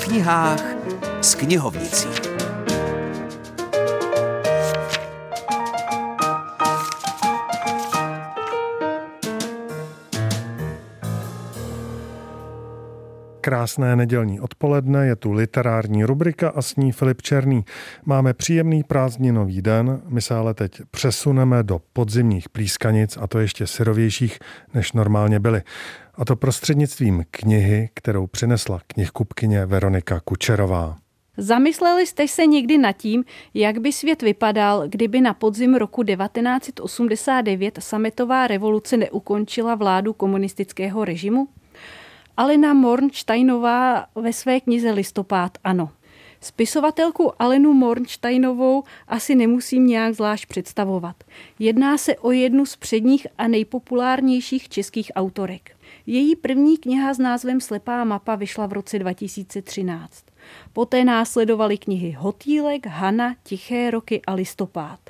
knihách s knihovnicí. Krásné nedělní odpoledne, je tu literární rubrika a s ní Filip Černý. Máme příjemný prázdninový den, my se ale teď přesuneme do podzimních plískanic a to ještě syrovějších, než normálně byly. A to prostřednictvím knihy, kterou přinesla knihkupkyně Veronika Kučerová. Zamysleli jste se někdy nad tím, jak by svět vypadal, kdyby na podzim roku 1989 sametová revoluce neukončila vládu komunistického režimu? Alena Mornsteinová ve své knize Listopád ano. Spisovatelku Alenu Mornsteinovou asi nemusím nějak zvlášť představovat. Jedná se o jednu z předních a nejpopulárnějších českých autorek. Její první kniha s názvem Slepá mapa vyšla v roce 2013. Poté následovaly knihy Hotýlek, Hana, Tiché roky a Listopád.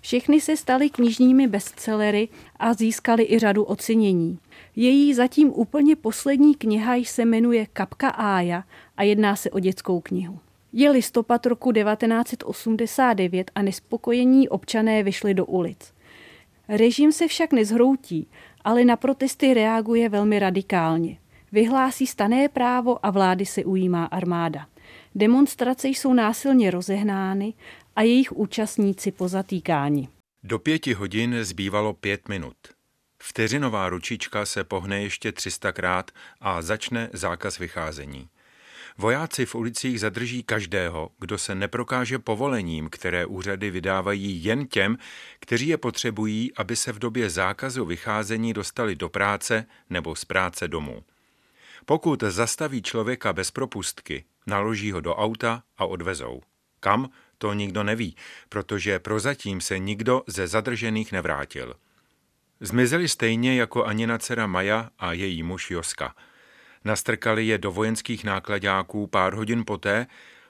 Všechny se staly knižními bestsellery a získaly i řadu ocenění. Její zatím úplně poslední kniha se jmenuje Kapka Ája a jedná se o dětskou knihu. Je listopad roku 1989 a nespokojení občané vyšli do ulic. Režim se však nezhroutí, ale na protesty reaguje velmi radikálně. Vyhlásí stané právo a vlády se ujímá armáda. Demonstrace jsou násilně rozehnány a jejich účastníci pozatýkáni. Do pěti hodin zbývalo pět minut. Vteřinová ručička se pohne ještě 300krát a začne zákaz vycházení. Vojáci v ulicích zadrží každého, kdo se neprokáže povolením, které úřady vydávají jen těm, kteří je potřebují, aby se v době zákazu vycházení dostali do práce nebo z práce domů. Pokud zastaví člověka bez propustky, naloží ho do auta a odvezou. Kam? To nikdo neví, protože prozatím se nikdo ze zadržených nevrátil. Zmizeli stejně jako Anina dcera Maja a její muž Joska. Nastrkali je do vojenských nákladáků pár hodin poté,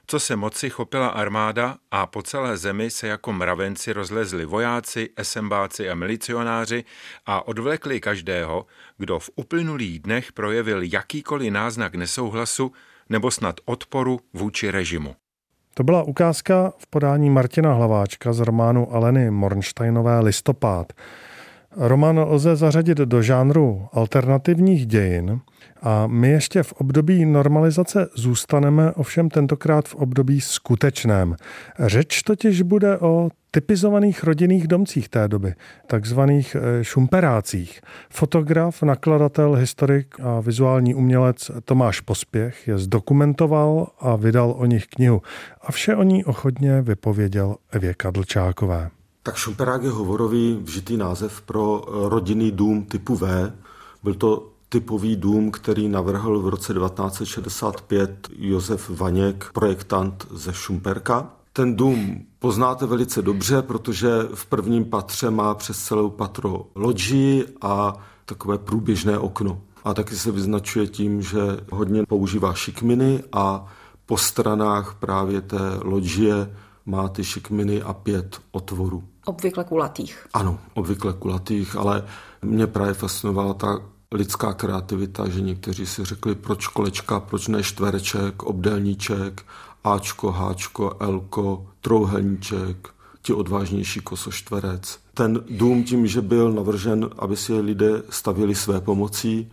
co se moci chopila armáda a po celé zemi se jako mravenci rozlezli vojáci, esembáci a milicionáři a odvlekli každého, kdo v uplynulých dnech projevil jakýkoliv náznak nesouhlasu nebo snad odporu vůči režimu. To byla ukázka v podání Martina Hlaváčka z románu Aleny Mornsteinové Listopád. Román lze zařadit do žánru alternativních dějin a my ještě v období normalizace zůstaneme, ovšem tentokrát v období skutečném. Řeč totiž bude o typizovaných rodinných domcích té doby, takzvaných eh, šumperácích. Fotograf, nakladatel, historik a vizuální umělec Tomáš Pospěch je zdokumentoval a vydal o nich knihu. A vše o ní ochotně vypověděl Evě Kadlčákové. Tak Šumperák je hovorový vžitý název pro rodinný dům typu V. Byl to typový dům, který navrhl v roce 1965 Josef Vaněk, projektant ze Šumperka. Ten dům poznáte velice dobře, protože v prvním patře má přes celou patro loďi a takové průběžné okno. A taky se vyznačuje tím, že hodně používá šikminy a po stranách právě té loďie má ty šikminy a pět otvorů. Obvykle kulatých. Ano, obvykle kulatých, ale mě právě fascinovala ta lidská kreativita, že někteří si řekli, proč kolečka, proč ne čtvereček, obdelníček, Ačko, Háčko, Lko, trouhelníček, ti odvážnější kosoštverec. Ten dům tím, že byl navržen, aby si lidé stavili své pomocí,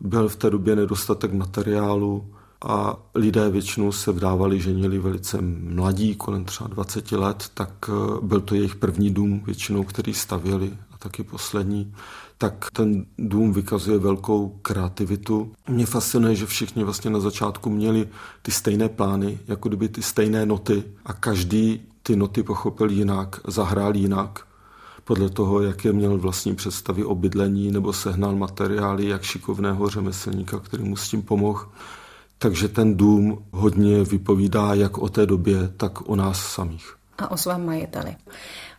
byl v té době nedostatek materiálu, a lidé většinou se vdávali, ženili velice mladí, kolem třeba 20 let, tak eh, byl to jejich první dům většinou, který stavěli a taky poslední tak ten dům vykazuje velkou kreativitu. Mě fascinuje, že všichni vlastně na začátku měli ty stejné plány, jako kdyby ty stejné noty a každý ty noty pochopil jinak, zahrál jinak podle toho, jaké měl vlastní představy o bydlení nebo sehnal materiály jak šikovného řemeslníka, který mu s tím pomohl. Takže ten dům hodně vypovídá jak o té době, tak o nás samých. A o svém majiteli.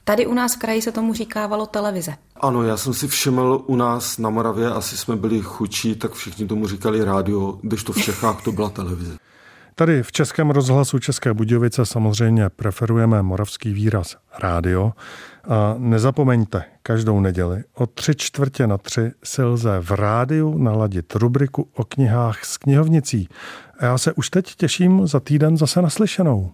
Tady u nás v kraji se tomu říkávalo televize. Ano, já jsem si všiml u nás na Moravě, asi jsme byli chučí, tak všichni tomu říkali rádio, když to v Čechách to byla televize. Tady v Českém rozhlasu České Budějovice samozřejmě preferujeme moravský výraz rádio. A nezapomeňte, každou neděli o tři čtvrtě na tři si lze v rádiu naladit rubriku o knihách s knihovnicí. A já se už teď těším za týden zase naslyšenou.